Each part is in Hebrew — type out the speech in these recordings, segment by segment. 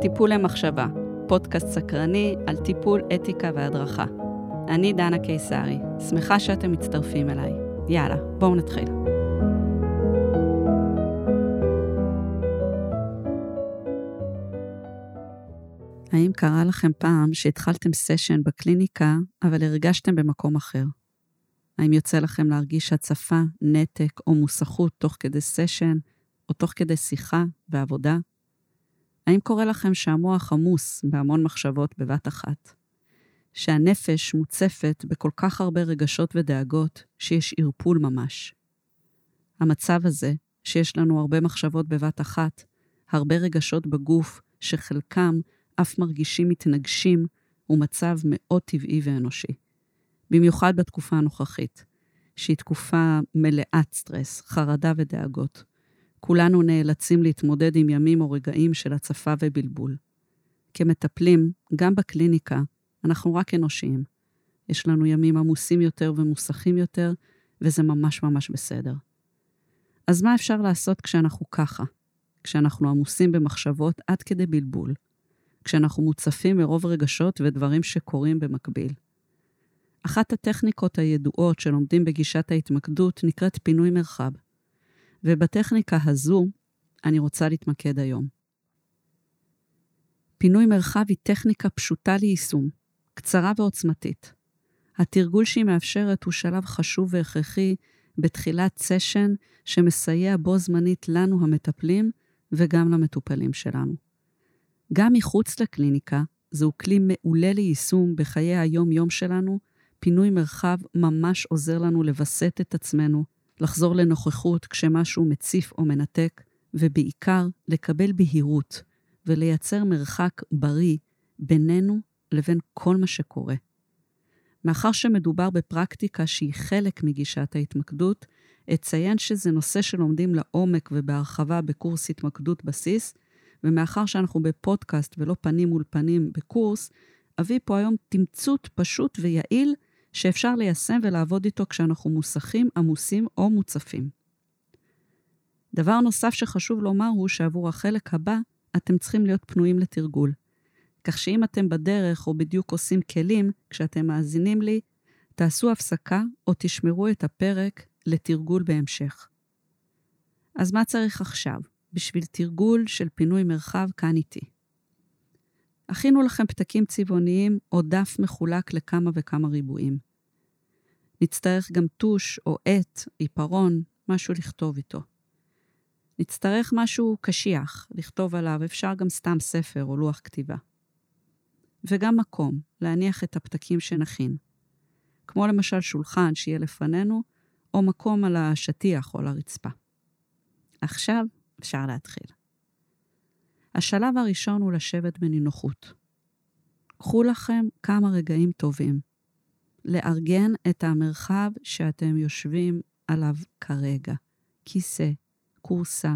טיפול למחשבה, פודקאסט סקרני על טיפול, אתיקה והדרכה. אני דנה קיסרי, שמחה שאתם מצטרפים אליי. יאללה, בואו נתחיל. האם קרה לכם פעם שהתחלתם סשן בקליניקה, אבל הרגשתם במקום אחר? האם יוצא לכם להרגיש הצפה, נתק או מוסכות תוך כדי סשן, או תוך כדי שיחה ועבודה? האם קורה לכם שהמוח עמוס בהמון מחשבות בבת אחת? שהנפש מוצפת בכל כך הרבה רגשות ודאגות, שיש ערפול ממש. המצב הזה, שיש לנו הרבה מחשבות בבת אחת, הרבה רגשות בגוף, שחלקם אף מרגישים מתנגשים, הוא מצב מאוד טבעי ואנושי. במיוחד בתקופה הנוכחית, שהיא תקופה מלאת סטרס, חרדה ודאגות. כולנו נאלצים להתמודד עם ימים או רגעים של הצפה ובלבול. כמטפלים, גם בקליניקה, אנחנו רק אנושיים. יש לנו ימים עמוסים יותר ומוסכים יותר, וזה ממש ממש בסדר. אז מה אפשר לעשות כשאנחנו ככה? כשאנחנו עמוסים במחשבות עד כדי בלבול, כשאנחנו מוצפים מרוב רגשות ודברים שקורים במקביל. אחת הטכניקות הידועות שלומדים בגישת ההתמקדות נקראת פינוי מרחב. ובטכניקה הזו אני רוצה להתמקד היום. פינוי מרחב היא טכניקה פשוטה ליישום, קצרה ועוצמתית. התרגול שהיא מאפשרת הוא שלב חשוב והכרחי בתחילת סשן שמסייע בו זמנית לנו המטפלים וגם למטופלים שלנו. גם מחוץ לקליניקה, זהו כלי מעולה ליישום בחיי היום-יום שלנו, פינוי מרחב ממש עוזר לנו לווסת את עצמנו, לחזור לנוכחות כשמשהו מציף או מנתק, ובעיקר לקבל בהירות ולייצר מרחק בריא בינינו לבין כל מה שקורה. מאחר שמדובר בפרקטיקה שהיא חלק מגישת ההתמקדות, אציין שזה נושא שלומדים לעומק ובהרחבה בקורס התמקדות בסיס, ומאחר שאנחנו בפודקאסט ולא פנים מול פנים בקורס, אביא פה היום תמצות פשוט ויעיל שאפשר ליישם ולעבוד איתו כשאנחנו מוסכים, עמוסים או מוצפים. דבר נוסף שחשוב לומר הוא שעבור החלק הבא, אתם צריכים להיות פנויים לתרגול. כך שאם אתם בדרך או בדיוק עושים כלים, כשאתם מאזינים לי, תעשו הפסקה או תשמרו את הפרק לתרגול בהמשך. אז מה צריך עכשיו בשביל תרגול של פינוי מרחב כאן איתי? הכינו לכם פתקים צבעוניים או דף מחולק לכמה וכמה ריבועים. נצטרך גם טוש או עט, עיפרון, משהו לכתוב איתו. נצטרך משהו קשיח לכתוב עליו, אפשר גם סתם ספר או לוח כתיבה. וגם מקום להניח את הפתקים שנכין. כמו למשל שולחן שיהיה לפנינו, או מקום על השטיח או על הרצפה. עכשיו אפשר להתחיל. השלב הראשון הוא לשבת בנינוחות. קחו לכם כמה רגעים טובים. לארגן את המרחב שאתם יושבים עליו כרגע. כיסא, כורסה.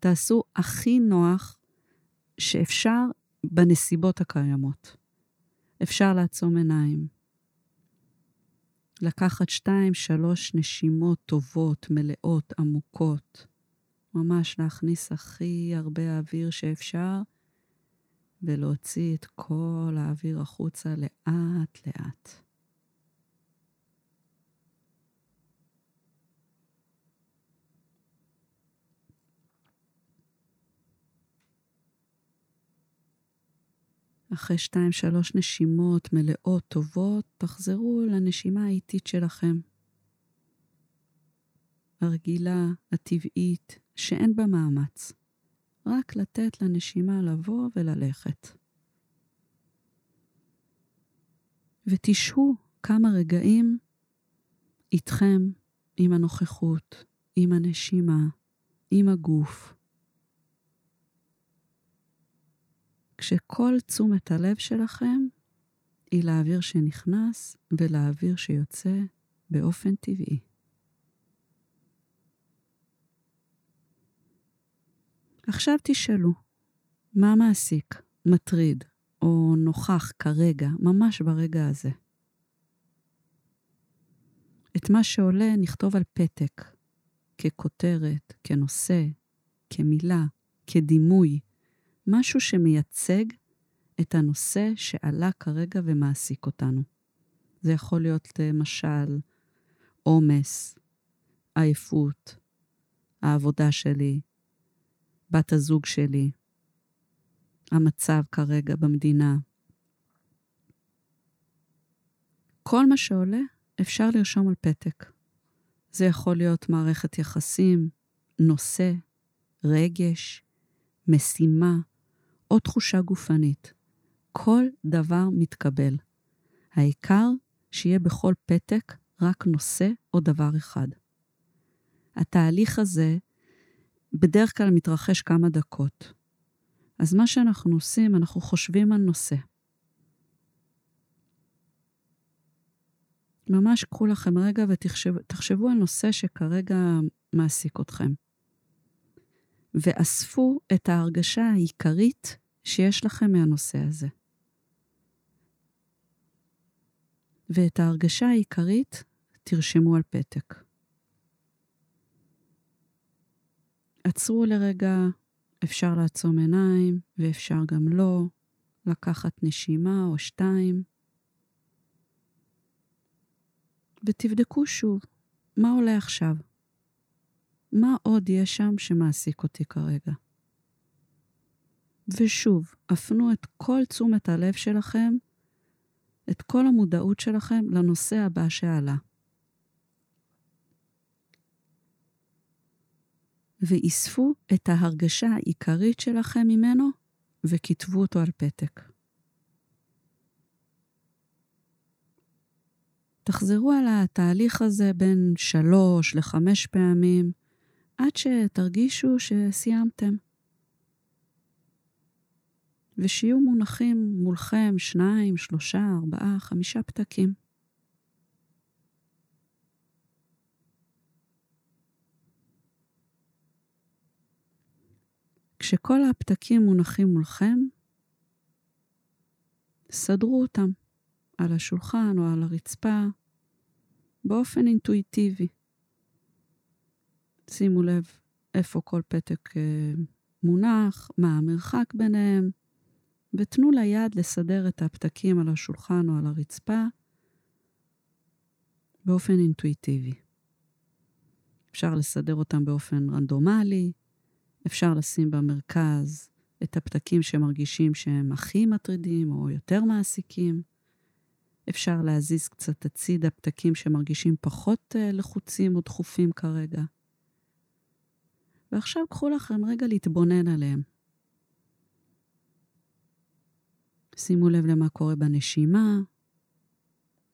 תעשו הכי נוח שאפשר בנסיבות הקיימות. אפשר לעצום עיניים. לקחת שתיים, שלוש נשימות טובות, מלאות, עמוקות. ממש להכניס הכי הרבה אוויר שאפשר, ולהוציא את כל האוויר החוצה לאט-לאט. אחרי שתיים, שלוש נשימות מלאות, טובות, תחזרו לנשימה האיטית שלכם. הרגילה, הטבעית, שאין בה מאמץ. רק לתת לנשימה לבוא וללכת. ותשהו כמה רגעים איתכם, עם הנוכחות, עם הנשימה, עם הגוף. כשכל תשומת הלב שלכם היא לאוויר שנכנס ולאוויר שיוצא באופן טבעי. עכשיו תשאלו, מה מעסיק, מטריד או נוכח כרגע, ממש ברגע הזה? את מה שעולה נכתוב על פתק, ככותרת, כנושא, כמילה, כדימוי, משהו שמייצג את הנושא שעלה כרגע ומעסיק אותנו. זה יכול להיות למשל עומס, עייפות, העבודה שלי, בת הזוג שלי, המצב כרגע במדינה. כל מה שעולה אפשר לרשום על פתק. זה יכול להיות מערכת יחסים, נושא, רגש, משימה או תחושה גופנית. כל דבר מתקבל. העיקר שיהיה בכל פתק רק נושא או דבר אחד. התהליך הזה בדרך כלל מתרחש כמה דקות. אז מה שאנחנו עושים, אנחנו חושבים על נושא. ממש קחו לכם רגע ותחשבו על נושא שכרגע מעסיק אתכם. ואספו את ההרגשה העיקרית שיש לכם מהנושא הזה. ואת ההרגשה העיקרית תרשמו על פתק. עצרו לרגע, אפשר לעצום עיניים ואפשר גם לא, לקחת נשימה או שתיים, ותבדקו שוב, מה עולה עכשיו? מה עוד יש שם שמעסיק אותי כרגע? ושוב, הפנו את כל תשומת הלב שלכם, את כל המודעות שלכם לנושא הבא שעלה. ואיספו את ההרגשה העיקרית שלכם ממנו וכתבו אותו על פתק. תחזרו על התהליך הזה בין שלוש לחמש פעמים, עד שתרגישו שסיימתם. ושיהיו מונחים מולכם שניים, שלושה, ארבעה, חמישה פתקים. כשכל הפתקים מונחים מולכם, סדרו אותם על השולחן או על הרצפה באופן אינטואיטיבי. שימו לב איפה כל פתק אה, מונח, מה המרחק ביניהם, ותנו ליד לסדר את הפתקים על השולחן או על הרצפה באופן אינטואיטיבי. אפשר לסדר אותם באופן רנדומלי, אפשר לשים במרכז את הפתקים שמרגישים שהם הכי מטרידים או יותר מעסיקים. אפשר להזיז קצת הצידה פתקים שמרגישים פחות uh, לחוצים או דחופים כרגע. ועכשיו קחו לכם רגע להתבונן עליהם. שימו לב למה קורה בנשימה,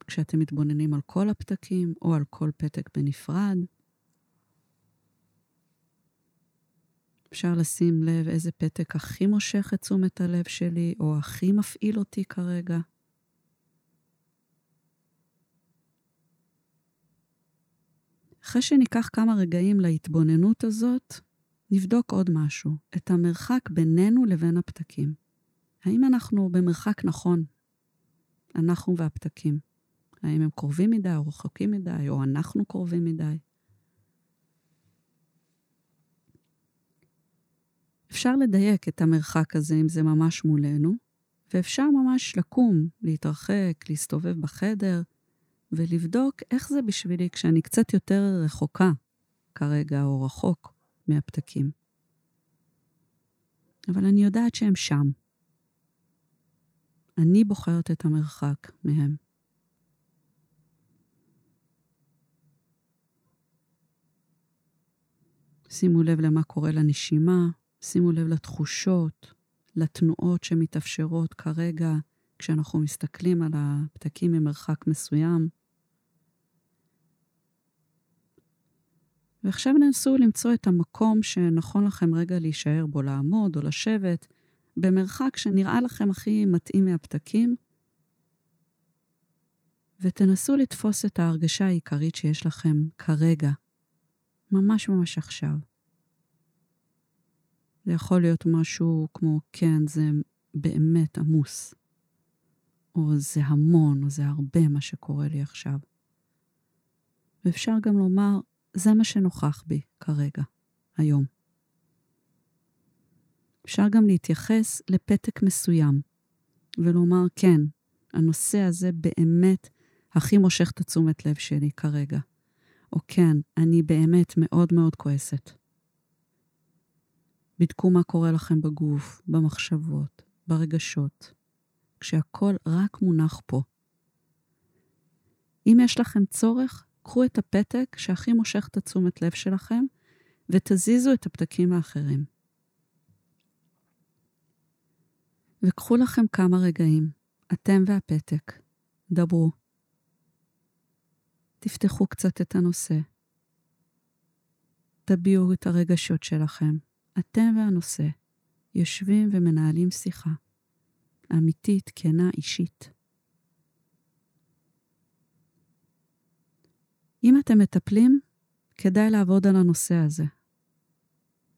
כשאתם מתבוננים על כל הפתקים או על כל פתק בנפרד. אפשר לשים לב איזה פתק הכי מושך את תשומת הלב שלי, או הכי מפעיל אותי כרגע. אחרי שניקח כמה רגעים להתבוננות הזאת, נבדוק עוד משהו, את המרחק בינינו לבין הפתקים. האם אנחנו במרחק נכון, אנחנו והפתקים? האם הם קרובים מדי או רחוקים מדי, או אנחנו קרובים מדי? אפשר לדייק את המרחק הזה אם זה ממש מולנו, ואפשר ממש לקום, להתרחק, להסתובב בחדר, ולבדוק איך זה בשבילי כשאני קצת יותר רחוקה כרגע, או רחוק מהפתקים. אבל אני יודעת שהם שם. אני בוחרת את המרחק מהם. שימו לב למה קורה לנשימה, שימו לב לתחושות, לתנועות שמתאפשרות כרגע כשאנחנו מסתכלים על הפתקים ממרחק מסוים. ועכשיו נסו למצוא את המקום שנכון לכם רגע להישאר בו, לעמוד או לשבת, במרחק שנראה לכם הכי מתאים מהפתקים, ותנסו לתפוס את ההרגשה העיקרית שיש לכם כרגע, ממש ממש עכשיו. זה יכול להיות משהו כמו, כן, זה באמת עמוס, או זה המון, או זה הרבה מה שקורה לי עכשיו. ואפשר גם לומר, זה מה שנוכח בי כרגע, היום. אפשר גם להתייחס לפתק מסוים ולומר, כן, הנושא הזה באמת הכי מושך את התשומת לב שלי כרגע. או כן, אני באמת מאוד מאוד כועסת. בדקו מה קורה לכם בגוף, במחשבות, ברגשות, כשהכול רק מונח פה. אם יש לכם צורך, קחו את הפתק שהכי מושך את התשומת לב שלכם ותזיזו את הפתקים האחרים. וקחו לכם כמה רגעים, אתם והפתק, דברו. תפתחו קצת את הנושא. תביעו את הרגשות שלכם. אתם והנושא יושבים ומנהלים שיחה. אמיתית, כנה, אישית. אם אתם מטפלים, כדאי לעבוד על הנושא הזה.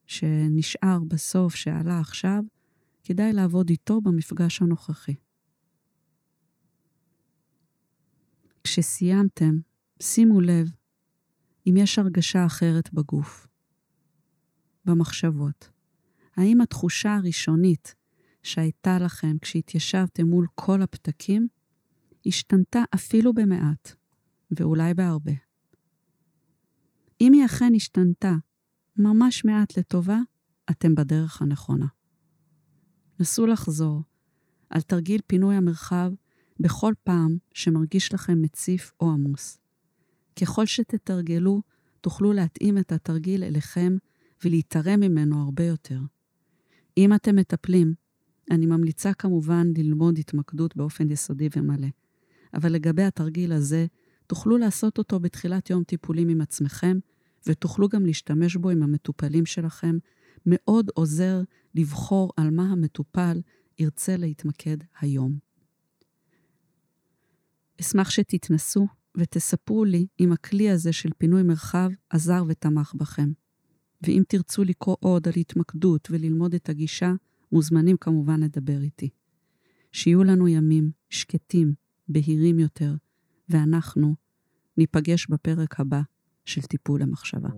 שנשאר בסוף, שעלה עכשיו, כדאי לעבוד איתו במפגש הנוכחי. כשסיימתם, שימו לב אם יש הרגשה אחרת בגוף, במחשבות. האם התחושה הראשונית שהייתה לכם כשהתיישבתם מול כל הפתקים השתנתה אפילו במעט, ואולי בהרבה? אם היא אכן השתנתה ממש מעט לטובה, אתם בדרך הנכונה. נסו לחזור על תרגיל פינוי המרחב בכל פעם שמרגיש לכם מציף או עמוס. ככל שתתרגלו, תוכלו להתאים את התרגיל אליכם ולהתערם ממנו הרבה יותר. אם אתם מטפלים, אני ממליצה כמובן ללמוד התמקדות באופן יסודי ומלא. אבל לגבי התרגיל הזה, תוכלו לעשות אותו בתחילת יום טיפולים עם עצמכם, ותוכלו גם להשתמש בו עם המטופלים שלכם. מאוד עוזר לבחור על מה המטופל ירצה להתמקד היום. אשמח שתתנסו ותספרו לי אם הכלי הזה של פינוי מרחב עזר ותמך בכם. ואם תרצו לקרוא עוד על התמקדות וללמוד את הגישה, מוזמנים כמובן לדבר איתי. שיהיו לנו ימים שקטים, בהירים יותר, ואנחנו ניפגש בפרק הבא של טיפול המחשבה.